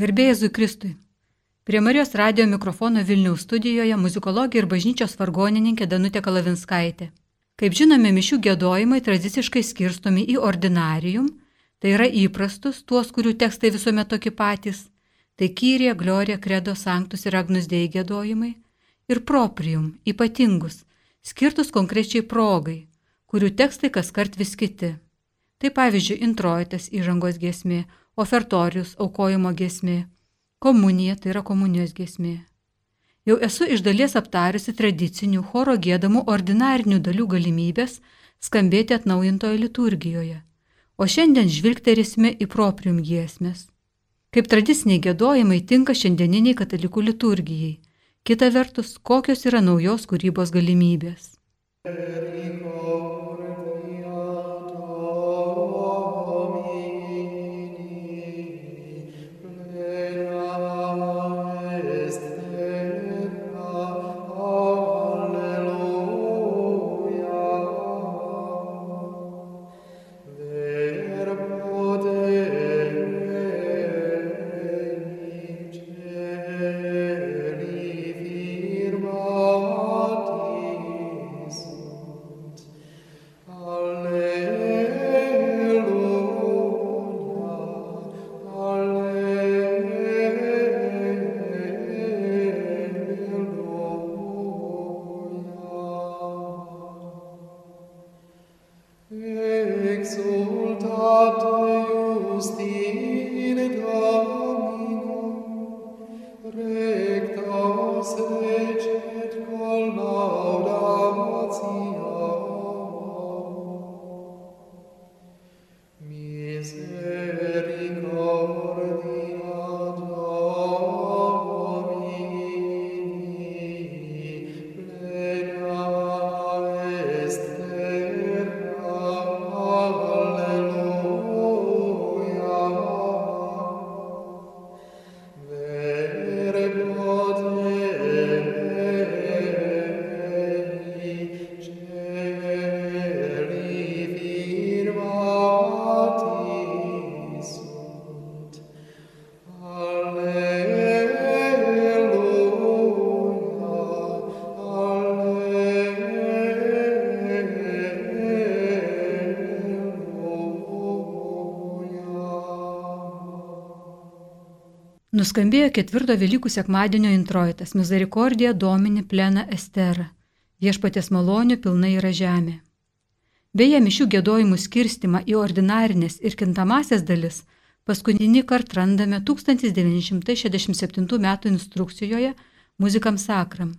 Garbėjai Jėzui Kristui. Prie Marijos radio mikrofono Vilniaus studijoje muzikologija ir bažnyčios vargonininkė Danutė Kalavinskaitė. Kaip žinome, mišių gėdojimai tradiciškai skirstomi į ordinarium, tai yra įprastus, tuos, kurių tekstai visuomet tokie patys, tai kyrė, glorija, kredo, sanktus ir agnus dėjai gėdojimai, ir proprium, ypatingus, skirtus konkrečiai progai, kurių tekstai kas kart vis kiti. Tai pavyzdžiui, introitas įžangos giesmė, ofertorius aukojimo giesmė, komunija tai yra komunijos giesmė. Jau esu iš dalies aptariusi tradicinių choro gėdamų ordinarinių dalių galimybės skambėti atnaujintoje liturgijoje, o šiandien žvilgterėsime į proprium giesmės. Kaip tradiciniai gėdojimai tinka šiandieniniai katalikų liturgijai, kita vertus, kokios yra naujos kūrybos galimybės. Eriko. Nuskambėjo ketvirto Velykų sekmadienio introitas Misericordija Domini plena Estera. Viešpatės malonių pilnai yra žemė. Beje, mišių gėdojimų skirstimą į ordinarinės ir kintamasias dalis paskutinį kartą randame 1967 m. instrukcijoje muzikam sakram,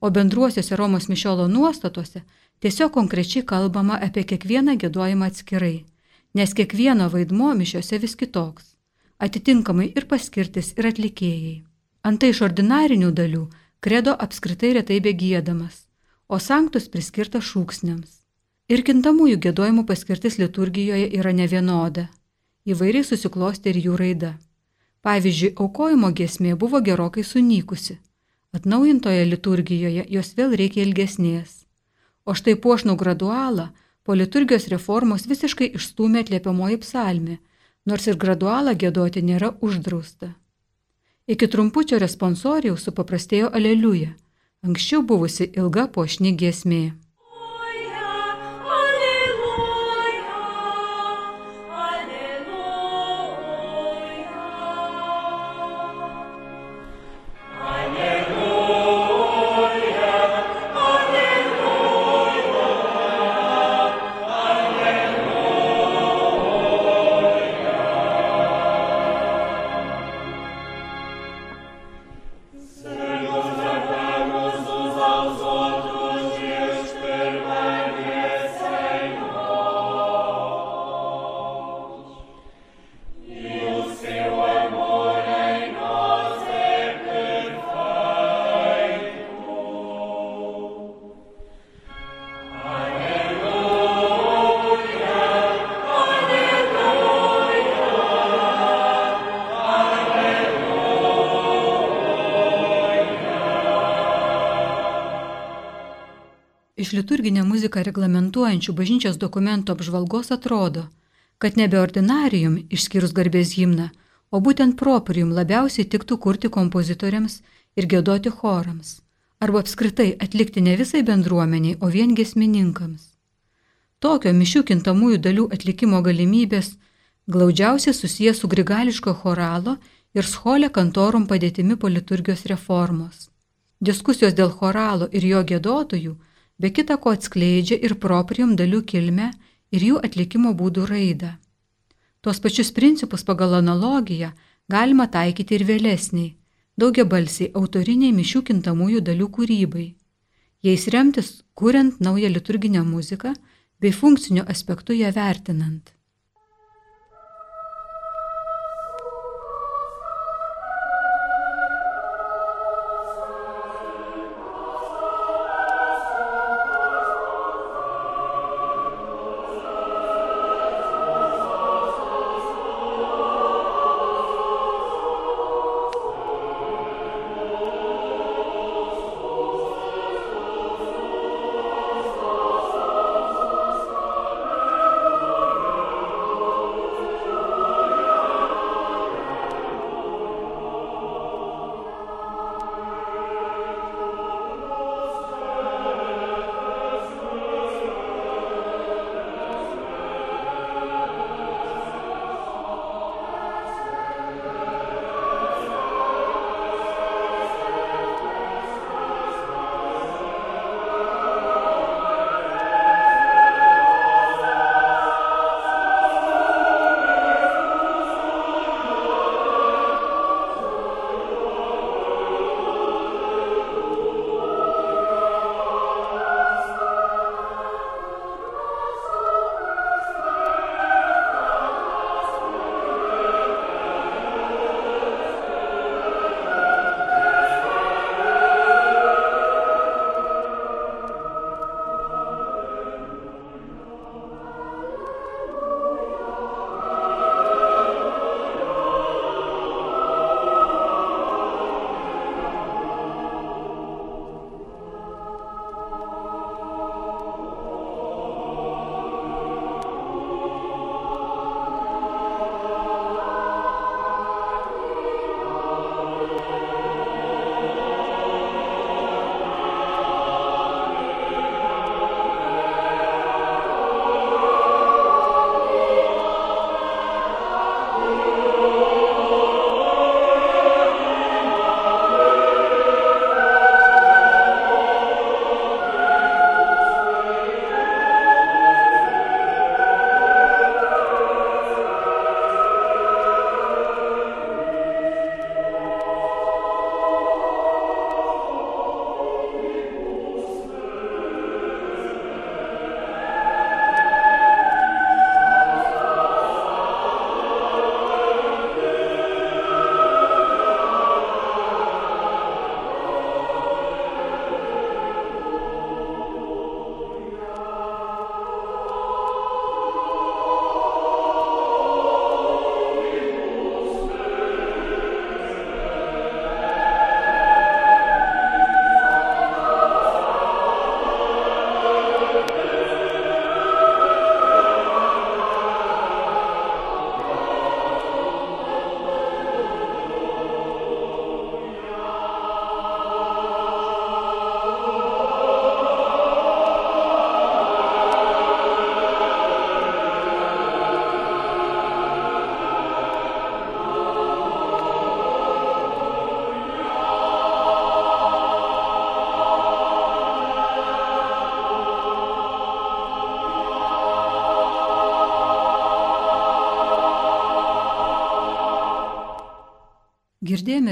o bendruosiuose Romos mišiolo nuostatuose tiesiog konkrečiai kalbama apie kiekvieną gėdojimą atskirai, nes kiekvieno vaidmo mišiose vis kitoks atitinkamai ir paskirtis ir atlikėjai. Antai iš ordinarinių dalių kredo apskritai retai begėdamas, o sanktus priskirtas šūksniams. Ir kintamųjų gėdojimų paskirtis liturgijoje yra nevienoda. Įvairiai susiklosti ir jų raida. Pavyzdžiui, aukojimo giesmė buvo gerokai sunykusi. Atnaujintoje liturgijoje jos vėl reikia ilgesnės. O štai puošnų gradualą po liturgijos reformos visiškai išstūmė atliepiamoji psalmė nors ir gradualą gėdoti nėra uždrausta. Iki trumpučio responsorijaus supaprastėjo aleliuja, anksčiau buvusi ilga pošni giesmė. Muziką reglamentuojančių bažnyčios dokumentų apžvalgos atrodo, kad nebe ordinarijum išskyrus garbės himną, o būtent proprium labiausiai tiktų kurti kompozitoriams ir gėdoti chorams, arba apskritai atlikti ne visai bendruomeniai, o vien gesmininkams. Tokio mišių kintamųjų dalių atlikimo galimybės glaudžiausiai susijęs su grigališko choralo ir scholė kantorum padėtimi po liturgijos reformos. Diskusijos dėl choralo ir jo gėdotojų be kita ko atskleidžia ir proprium dalių kilmę ir jų atlikimo būdų raidą. Tuos pačius principus pagal analogiją galima taikyti ir vėlesniai, daugia balsiai autoriniai mišių kintamųjų dalių kūrybai. Jais remtis, kuriant naują liturginę muziką bei funkciniu aspektu ją vertinant.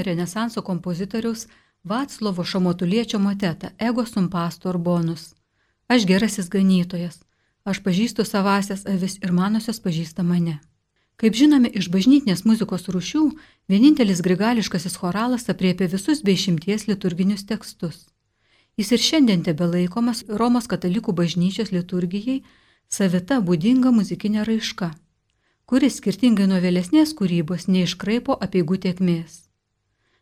Renesanso kompozitoriaus Vaclovo Šamotuliečio motetą Ego sum pastor bonus. Aš gerasis ganytojas, aš pažįstu savasias avis ir manosios pažįsta mane. Kaip žinome iš bažnytinės muzikos rūšių, vienintelis grigališkasis choralas apriepia visus bei šimties liturginius tekstus. Jis ir šiandien tebe laikomas Romos katalikų bažnyčios liturgijai savita būdinga muzikinė raiška kuris skirtingai nuo vėlesnės kūrybos neiškraipo apieigų tiekmės.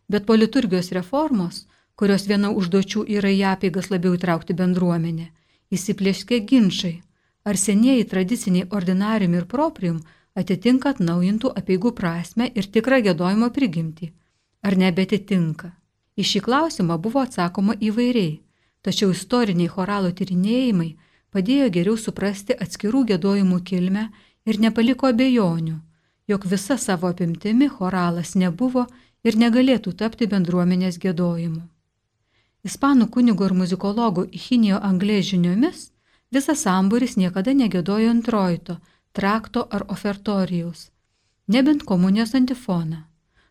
Bet po liturgijos reformos, kurios viena užduočių yra į apeigas labiau įtraukti bendruomenę, įsiplėškė ginčiai, ar senieji tradiciniai ordinarium ir proprium atitinka atnaujintų apieigų prasme ir tikrą gėdojimo prigimtį, ar nebetitinka. Į šį klausimą buvo atsakoma įvairiai, tačiau istoriniai choralo tyrinėjimai padėjo geriau suprasti atskirų gėdojimų kilmę ir nepaliko abejonių, jog visa savo apimtimi choralas nebuvo ir negalėtų tapti bendruomenės gėdojimu. Ispanų kunigo ir muzikologo Ichinijo Anglės žiniomis visas samburis niekada negėdojo antrojto, trakto ar ofertorijaus, nebent komunijos antifoną.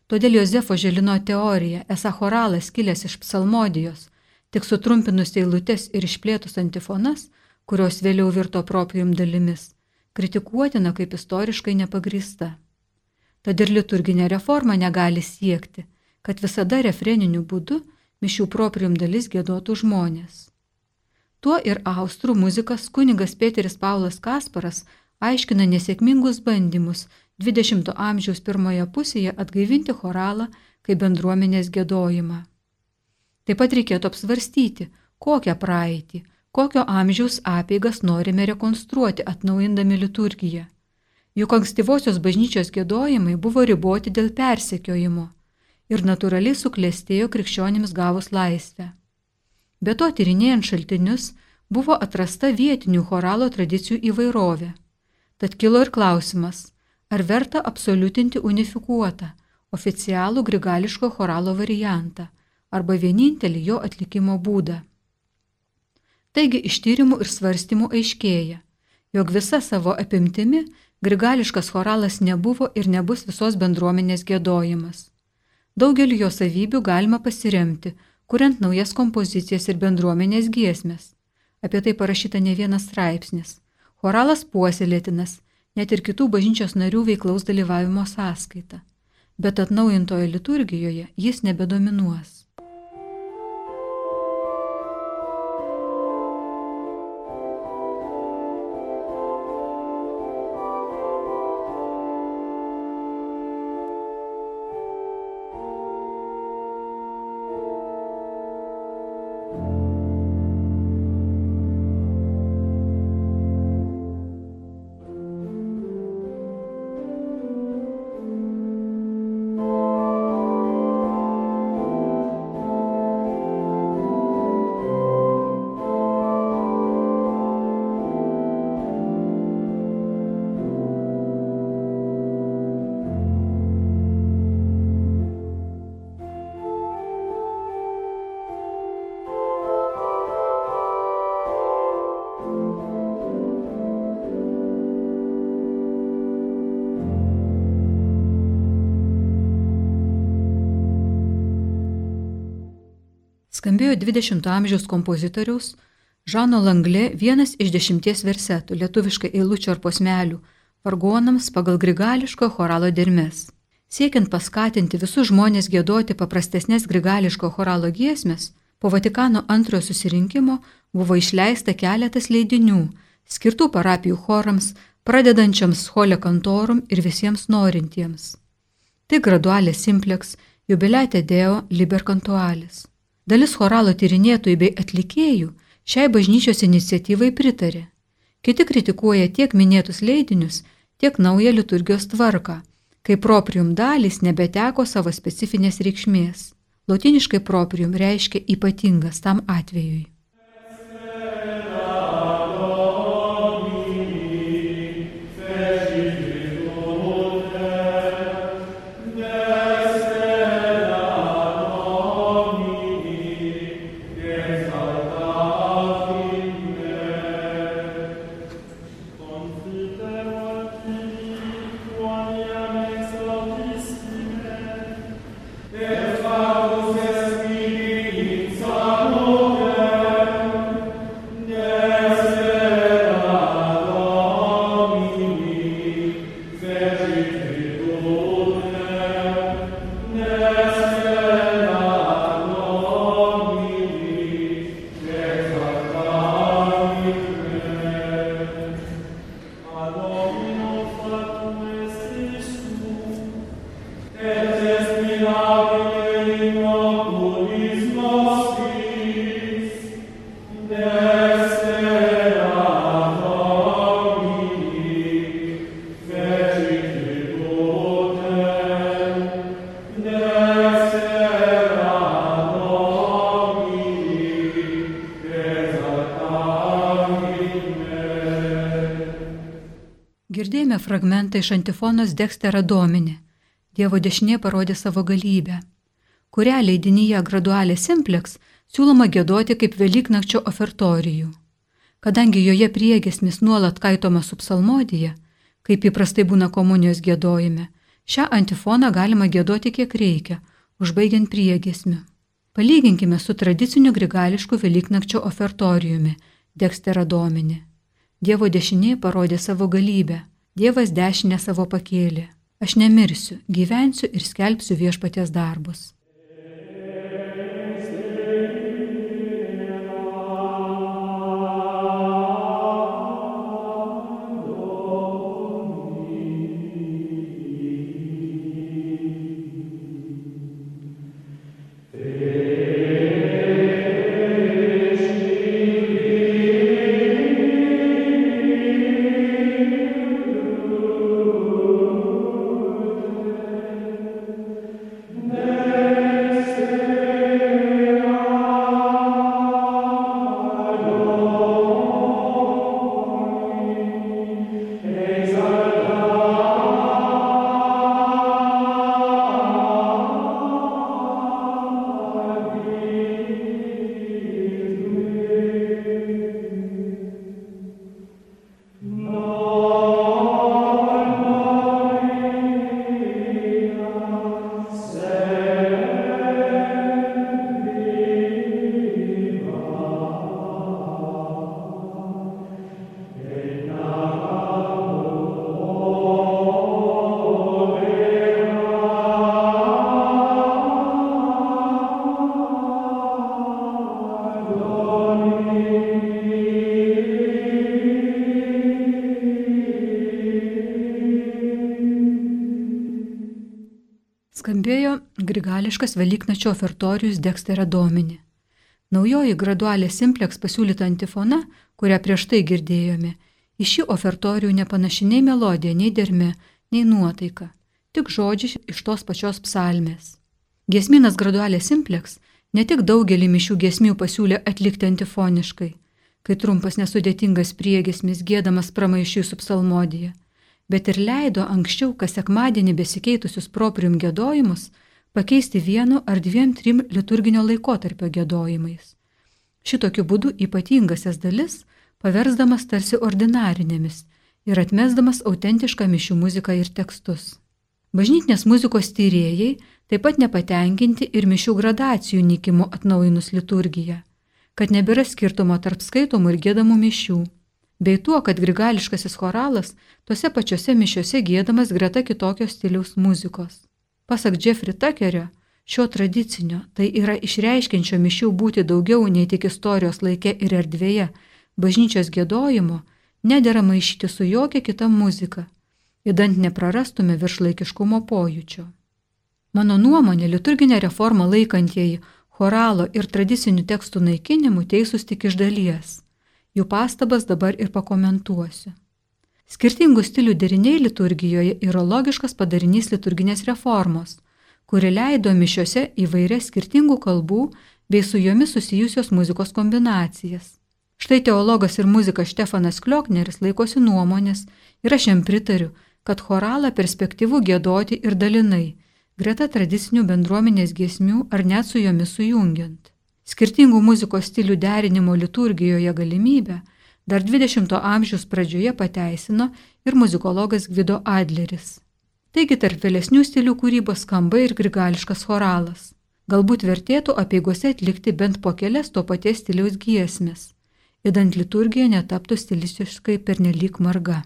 Todėl Jozefo Želino teorija, esą choralas kilęs iš psalmodijos, tik sutrumpinus eilutes ir išplėtus antifonas, kurios vėliau virto proprium dalimis, kritikuotina kaip istoriškai nepagrįsta. Tad ir liturginė reforma negali siekti, kad visada refreniniu būdu mišių proprium dalis gėdotų žmonės. Tuo ir austrų muzikas kunigas Peteris Paulas Kasparas aiškina nesėkmingus bandymus 20-ojo amžiaus pirmoje pusėje atgaivinti choralą kaip bendruomenės gėdojimą. Taip pat reikėtų apsvarstyti, kokią praeitį, kokio amžiaus apeigas norime rekonstruoti atnaujindami liturgiją. Juk ankstyvosios bažnyčios gėdojimai buvo riboti dėl persekiojimo ir natūraliai suklestėjo krikščionims gavus laisvę. Be to, tyrinėjant šaltinius, buvo atrasta vietinių choralo tradicijų įvairovė. Tad kilo ir klausimas, ar verta absoliutinti unifikuotą, oficialų grigališko choralo variantą arba vienintelį jo atlikimo būdą. Taigi iš tyrimų ir svarstymų aiškėja, jog visa savo apimtimi grigališkas choralas nebuvo ir nebus visos bendruomenės gėdojimas. Daugelį jo savybių galima pasiremti, kuriant naujas kompozicijas ir bendruomenės giesmės. Apie tai parašyta ne vienas straipsnis. Choralas puoselėtinas, net ir kitų bažnyčios narių veiklaus dalyvavimo sąskaita. Bet atnaujintoje liturgijoje jis nebedominuos. Skambėjo 20-ojo amžiaus kompozitoriaus Žano Langlė vienas iš dešimties versetų lietuviškai eilučių ar posmelių vargonams pagal grigališko choralo dermes. Siekiant paskatinti visus žmonės gėdoti paprastesnės grigališko choralo giesmės, po Vatikano antrojo susirinkimo buvo išleista keletas leidinių, skirtų parapijų chorams, pradedančiams scholė kantorum ir visiems norintiems. Tai gradualė simplex, jubilete deo liber kantualis. Dalis choralo tyrinėtojų bei atlikėjų šiai bažnyčios iniciatyvai pritarė. Kiti kritikuoja tiek minėtus leidinius, tiek naują liturgijos tvarką, kai proprium dalys nebeteko savo specifinės reikšmės. Lotiniškai proprium reiškia ypatingas tam atvejui. fragmentą iš antifonos Deksterą Dominį. Dievo dešinė parodė savo galybę, kurią leidinyje gradualė simplex siūloma gėdoti kaip Velyknakčio ofertorijų. Kadangi joje priegesmis nuolat kaitoma su psalmodija, kaip įprastai būna komunijos gėdojime, šią antifoną galima gėdoti kiek reikia, užbaigiant priegesmiu. Palyginkime su tradiciniu grigališku Velyknakčio ofertorijumi Dexterą Dominį. Dievo dešinė parodė savo galybę, Dievas dešinę savo pakėlė. Aš nemirsiu, gyvensiu ir skelbsiu viešpaties darbus. Skambėjo grigališkas Velyknačio ofertorijus Dexterė Domini. Naujoji gradualė Simplex pasiūlyta antifona, kurią prieš tai girdėjome, į šį ofertorijų nepanaši nei melodija, nei derme, nei nuotaika, tik žodžiai iš tos pačios psalmės. Gesminas gradualė Simplex ne tik daugelį mišių gesmių pasiūlė atlikti antifoniškai, kai trumpas nesudėtingas priegesmis gėdamas pramaišiui su psalmodija bet ir leido anksčiau kas sekmadienį besikeitusius proprium gėdojimus pakeisti vienu ar dviem trim liturginio laikotarpio gėdojimais. Šitokiu būdu ypatingasias dalis paversdamas tarsi ordinarinėmis ir atmesdamas autentišką mišių muziką ir tekstus. Bažnytinės muzikos tyrėjai taip pat nepatenkinti ir mišių gradacijų nykimu atnaujinus liturgiją, kad nebėra skirtumo tarp skaitomų ir gėdamų mišių bei tuo, kad grigališkasis choralas tose pačiose mišiose gėdamas greta kitokios stiliaus muzikos. Pasak Jeffrey Tuckerio, šio tradicinio, tai yra išreiškiančio mišių būti daugiau nei tik istorijos laike ir erdvėje, bažnyčios gėdojimo, nedėra maišyti su jokia kita muzika, įdant neprarastume viršlaikiškumo pojūčio. Mano nuomonė, liturginę reformą laikantieji choralo ir tradicinių tekstų naikinimu teisūs tik iš dalies Jų pastabas dabar ir pakomentuosiu. Skirtingų stilių deriniai liturgijoje yra logiškas padarinys liturginės reformos, kuri leido mišiose įvairias skirtingų kalbų bei su jomis susijusios muzikos kombinacijas. Štai teologas ir muzikas Štefanas Kliokneris laikosi nuomonės ir aš jam pritariu, kad choralą perspektyvų gėdoti ir dalinai, greta tradicinių bendruomenės giesmių ar net su jomis sujungiant. Skirtingų muzikos stilių derinimo liturgijoje galimybę dar 20-ojo amžiaus pradžioje pateisino ir muzikologas Gvido Adleris. Taigi tarp vėlesnių stilių kūrybos skamba ir grigališkas choralas. Galbūt vertėtų apieigose atlikti bent po kelias to paties stiliaus giesmės, įdant liturgija netaptų stilistiškai pernelyg marga.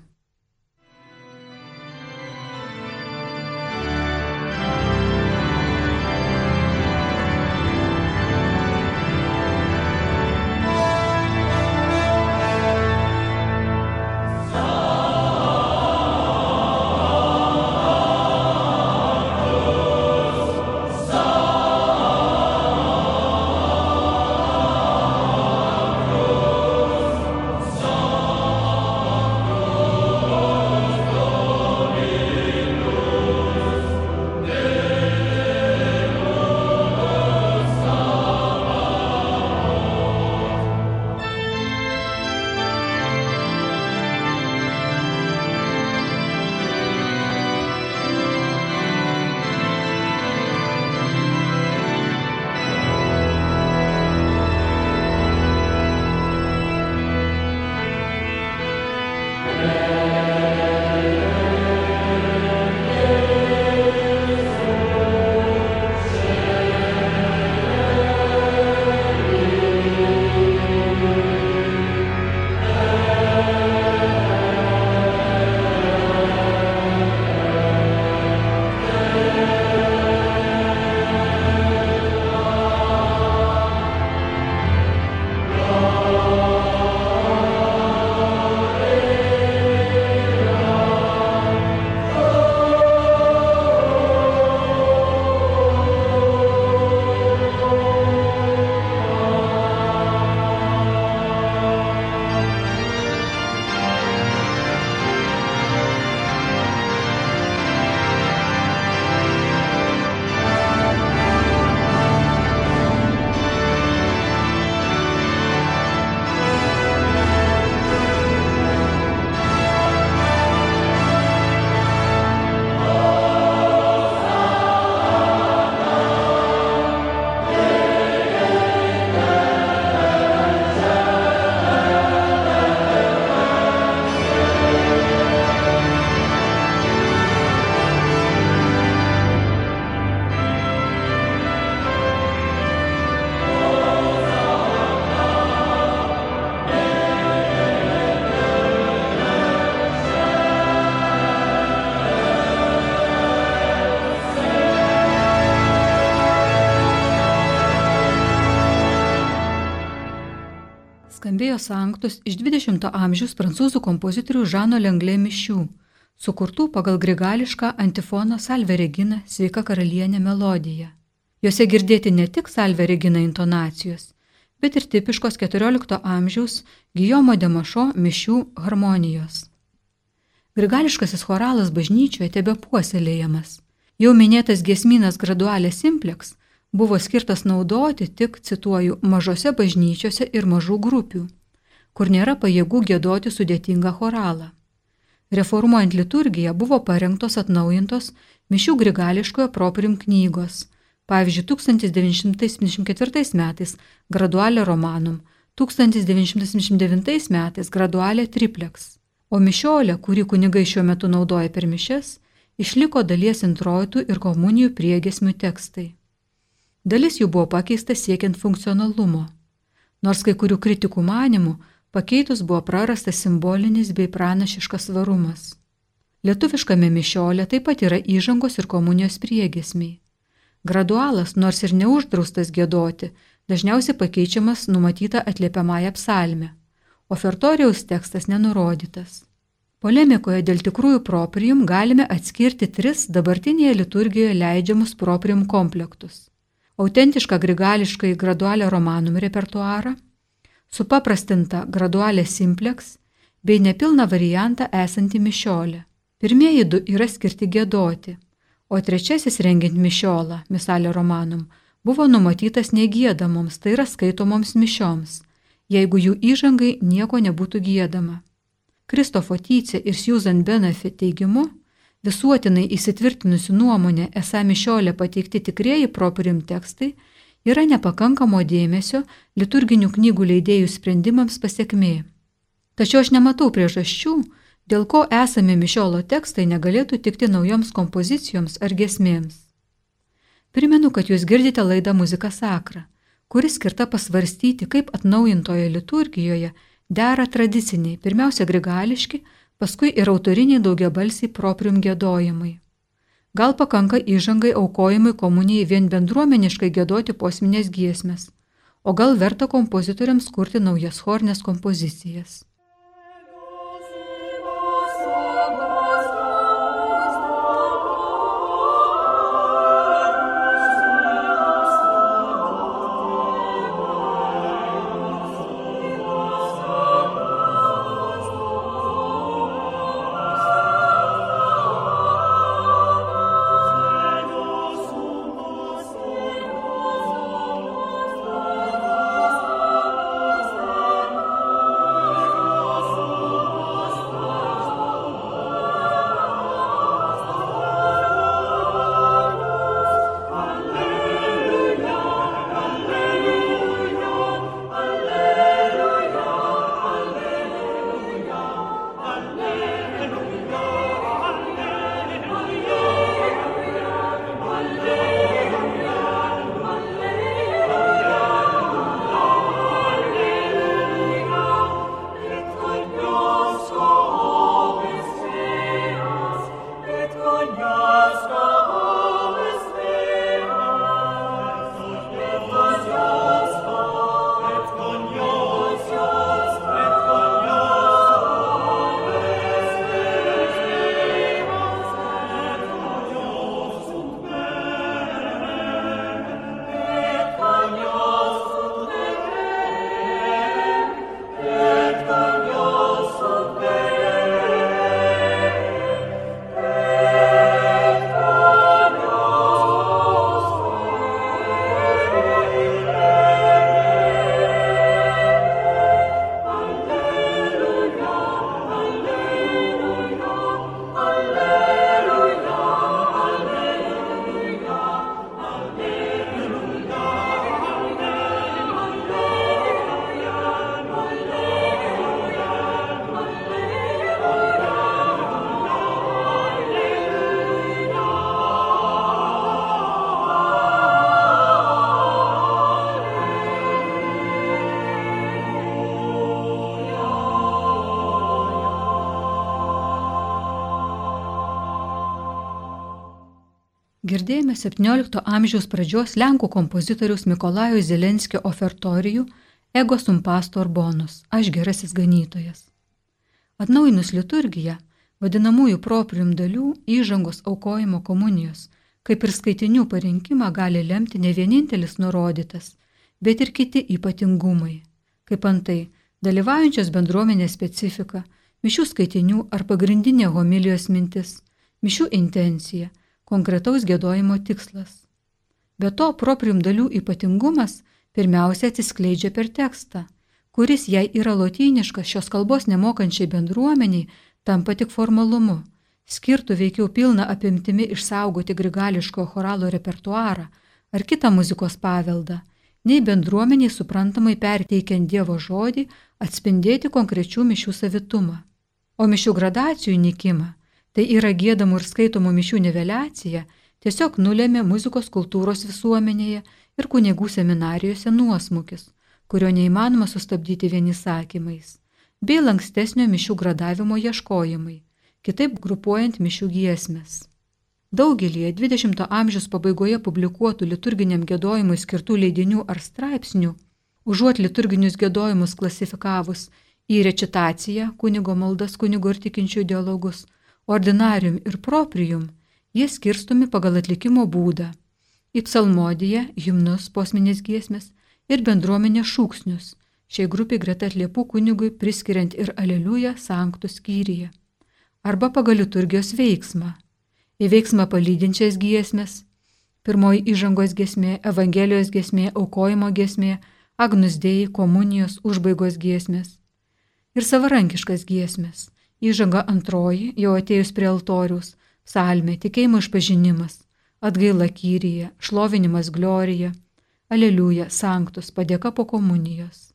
Nuskambėjo sanktus iš 20-ojo amžiaus prancūzų kompozitorių Žano Lenglė mišių, sukurtų pagal grigališką antifoną Salve Regina sveika karalienė melodiją. Jose girdėti ne tik Salve Regina intonacijos, bet ir tipiškos 14 amžiaus Gijomo Demašo mišių harmonijos. Grigališkasis choralas bažnyčioje tebe puoselėjamas. Jau minėtas gesminas gradualė simplex buvo skirtas naudoti tik, cituoju, mažose bažnyčiose ir mažų grupių, kur nėra pajėgų gėdoti sudėtingą choralą. Reformuojant liturgiją buvo parengtos atnaujintos mišių grigališkojo proprim knygos, pavyzdžiui, 1974 metais gradualė romanum, 1979 metais gradualė triplex, o mišiolė, kurį kunigai šiuo metu naudoja per mišes, išliko dalies introitų ir komunijų priegesmių tekstai. Dalis jų buvo pakeista siekiant funkcionalumo, nors kai kurių kritikų manimų pakeitus buvo prarastas simbolinis bei pranašiškas svarumas. Lietuviškame mišiolė taip pat yra įžangos ir komunijos priegesmiai. Gradualas, nors ir neuždraustas gėdoti, dažniausiai pakeičiamas numatyta atliepiamąją psalmę, ofertorijaus tekstas nenurodytas. Polemikoje dėl tikrųjų proprium galime atskirti tris dabartinėje liturgijoje leidžiamus proprium komplektus autentišką grigališkai gradualę romanum repertuarą, supaprastintą gradualę simplex bei nepilną variantą esantį mišiolę. Pirmieji du yra skirti gėdoti, o trečiasis rengiant mišiolą, misalė romanum, buvo numatytas negėdamoms, tai yra skaitomoms mišioms, jeigu jų įžangai nieko nebūtų gėdama. Kristofo Tycė ir Susan Benefit teigimu, visuotinai įsitvirtinusi nuomonė, esą mišiolė pateikti tikrieji proprium tekstai, yra nepakankamo dėmesio liturginių knygų leidėjų sprendimams pasiekmė. Tačiau aš nematau priežasčių, dėl ko esami mišiolo tekstai negalėtų tikti naujoms kompozicijoms ar gesmėms. Primenu, kad jūs girdite laidą Muzika Sakra, kuri skirta pasvarstyti, kaip atnaujintoje liturgijoje dera tradiciniai, pirmiausia grigališki, paskui ir autoriniai daugiabalsiai proprium gėdojimai. Gal pakanka įžangai aukojimui komunijai vien bendruomeniškai gėdoti posminės giesmės, o gal verta kompozitoriams kurti naujas hornės kompozicijas. Girdėjome 17 amžiaus pradžios Lenkų kompozitoriaus Mikolajo Zelenskio ofertorijų ego sum pastor bonus, aš gerasis ganytojas. Atnaujinus liturgiją, vadinamųjų proprium dalių, įžangos aukojimo komunijos, kaip ir skaitinių parinkimą gali lemti ne vienintelis nurodytas, bet ir kiti ypatingumai, kaip antai dalyvaujančios bendruomenės specifika, mišių skaitinių ar pagrindinė homilijos mintis, mišių intencija, konkretaus gėdojimo tikslas. Be to, proprium dalių ypatingumas pirmiausia atsiskleidžia per tekstą, kuris, jei yra lotyniškas šios kalbos nemokančiai bendruomeniai, tampa tik formalumu, skirtų veikiau pilną apimtimi išsaugoti grigališko choralo repertuarą ar kitą muzikos paveldą, nei bendruomeniai suprantamai perteikiant Dievo žodį atspindėti konkrečių mišių savitumą. O mišių gradacijų nikimą, tai yra gėdamų ir skaitomų mišių niveliacija, tiesiog nulėmė muzikos kultūros visuomenėje ir kunigų seminarijose nuosmukis, kurio neįmanoma sustabdyti vieni sakymais, bei lankstesnio mišių gradavimo ieškojimai, kitaip grupuojant mišių giesmės. Daugelie 20-ojo amžiaus pabaigoje publikuotų liturginiam gėdojimui skirtų leidinių ar straipsnių, užuot liturginius gėdojimus klasifikavus į recitaciją, kunigo maldas, kunigo ir tikinčių dialogus, ordinarium ir proprium, jie skirstomi pagal atlikimo būdą į psalmodiją, himnus, posminės giesmės ir bendruomenės šūksnius. Šiai grupiai greta atliepų kunigui priskiriant ir aleliuja sanktų skyryje. Arba pagal liturgijos veiksmą. Į veiksmą palydinčias giesmės. Pirmoji įžangos giesmė, Evangelijos giesmė, aukojimo giesmė, agnusdėjai, komunijos, užbaigos giesmės. Ir savarankiškas giesmės. Įžanga antroji, jau atėjus prie altoriaus, salmė, tikėjimo išpažinimas, atgaila kyryje, šlovinimas glorija, aleliuja, sanktus, padėka po komunijos.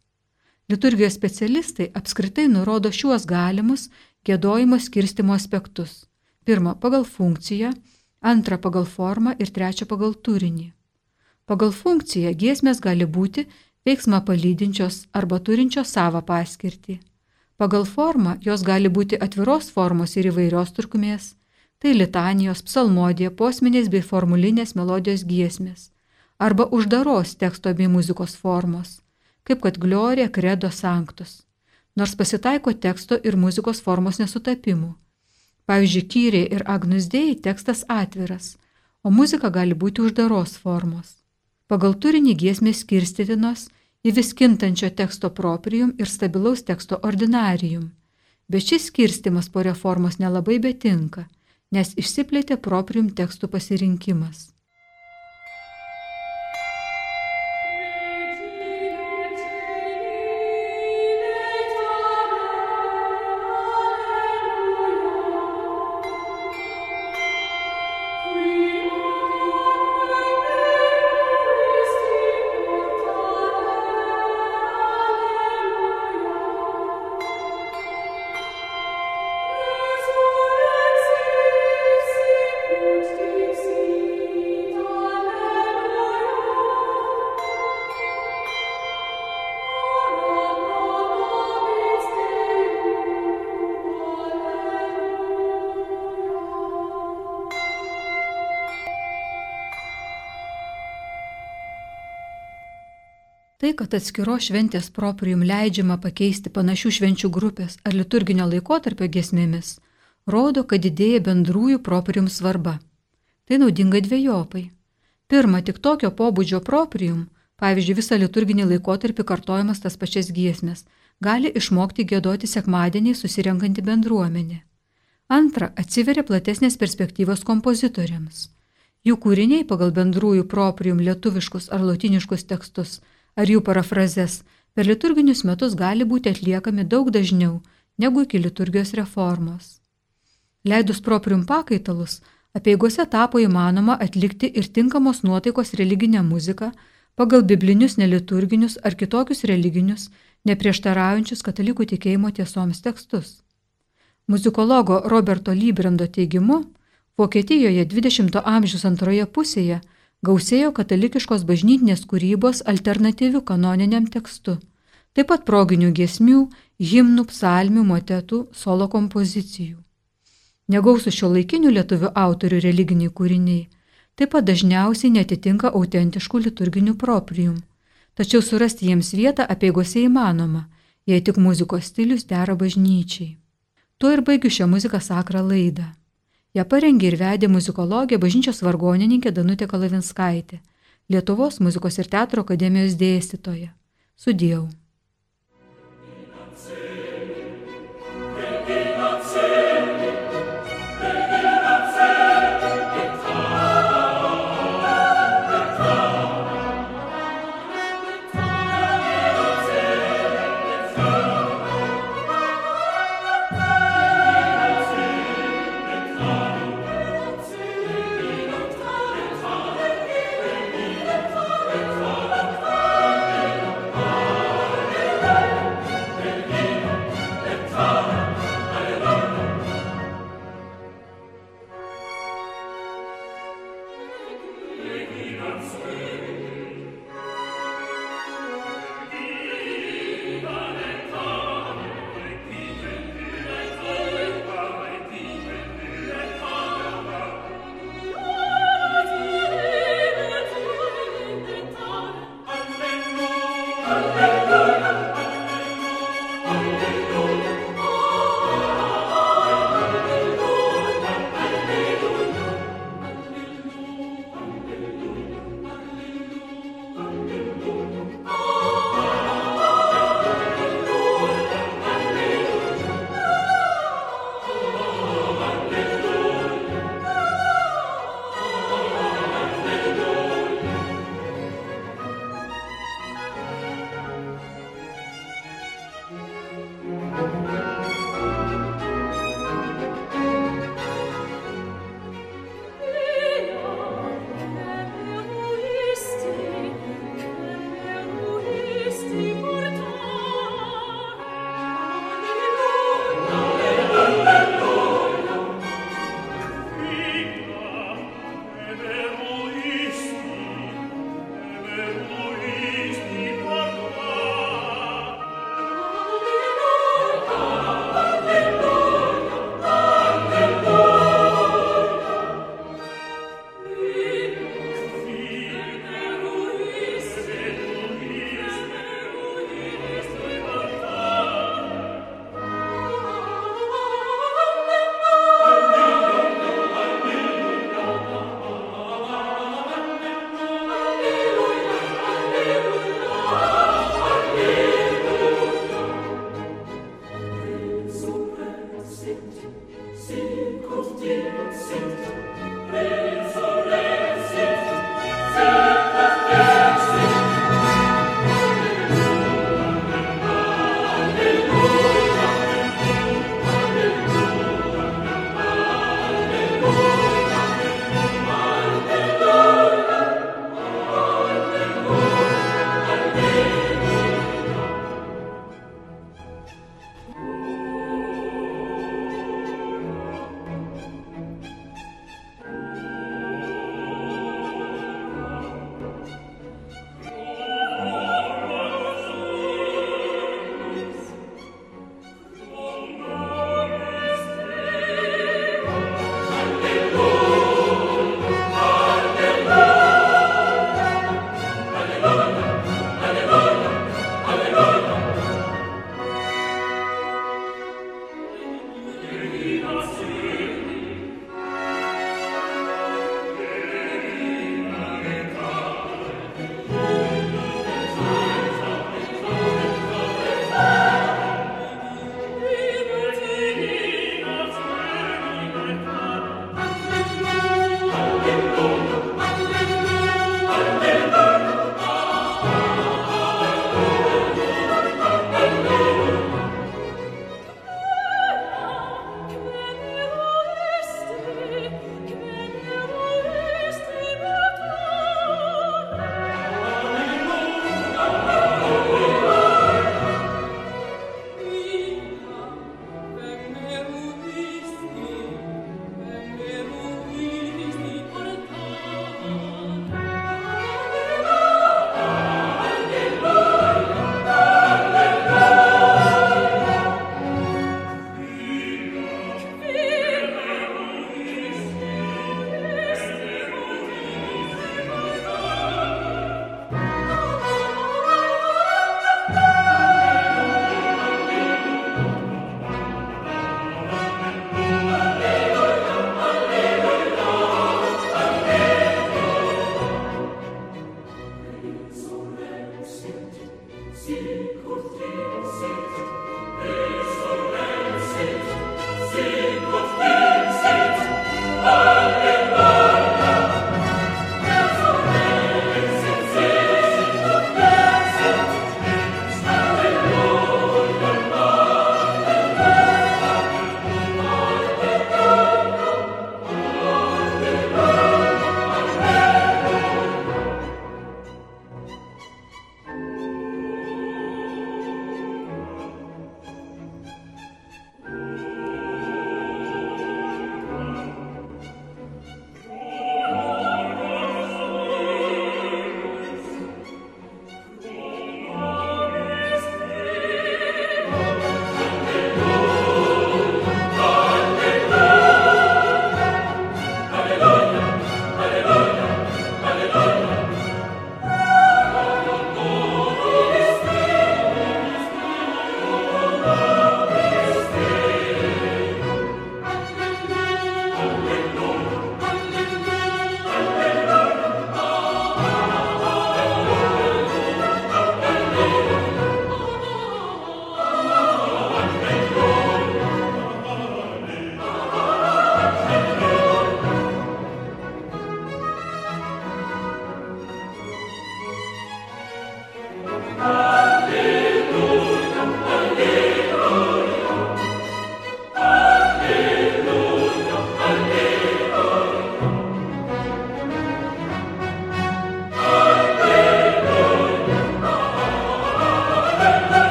Liturgijos specialistai apskritai nurodo šiuos galimus gėdojimo skirstimo aspektus. Pirma, pagal funkciją, antra, pagal formą ir trečia, pagal turinį. Pagal funkciją giesmės gali būti veiksmą palydinčios arba turinčios savo paskirtį. Pagal formą jos gali būti atviros formos ir įvairios trukmės, tai litanijos, psalmodė, posminės bei formulinės melodijos giesmės arba uždaros teksto bei muzikos formos, kaip kad glorija, kredo sanktus, nors pasitaiko teksto ir muzikos formos nesutapimų. Pavyzdžiui, kyriai ir agnusdėjai tekstas atviras, o muzika gali būti uždaros formos. Pagal turinį giesmės skirstytinos į vis kintančio teksto proprium ir stabilaus teksto ordinarium, bet šis skirstimas po reformos nelabai betinka – nes išsiplėtė proprium tekstų pasirinkimas. Tai, kad atskiros šventės proprium leidžiama pakeisti panašių švenčių grupės ar liturginio laikotarpio gesmėmis, rodo, kad didėja bendrųjų proprium svarba. Tai naudinga dviejopai. Pirma, tik tokio pobūdžio proprium, pavyzdžiui, visą liturginį laikotarpį kartojamas tas pačias giesmės, gali išmokti gėdoti sekmadienį susirenkanti bendruomenė. Antra, atsiveria platesnės perspektyvos kompozitoriams. Jų kūriniai pagal bendrųjų proprium lietuviškus ar latiniškus tekstus ar jų parafrazes per liturginius metus gali būti atliekami daug dažniau negu iki liturgijos reformos. Leidus proprium pakaitalus, apieigose tapo įmanoma atlikti ir tinkamos nuotaikos religinę muziką pagal biblinius neliturginius ar kitokius religinius, neprieštaraujančius katalikų tikėjimo tiesoms tekstus. Muzikologo Roberto Lybrando teigimu, Vokietijoje 20-ojo amžiaus antroje pusėje gausėjo katalikiškos bažnytinės kūrybos alternatyvių kanoniniam tekstu, taip pat proginių giesmių, himnų, psalmių, motetų, solo kompozicijų. Negausų šio laikinių lietuvių autorių religiniai kūriniai taip pat dažniausiai netitinka autentiškų liturginių proprium. Tačiau surasti jiems vietą apieigose įmanoma, jei tik muzikos stilius dera bažnyčiai. Tuo ir baigiu šią muziką sakrą laidą. Ja parengė ir vedė muzikologė bažnyčios vargonininkė Danutė Kalavinskaitė, Lietuvos muzikos ir teatro akademijos dėstytoja. Sudėjau.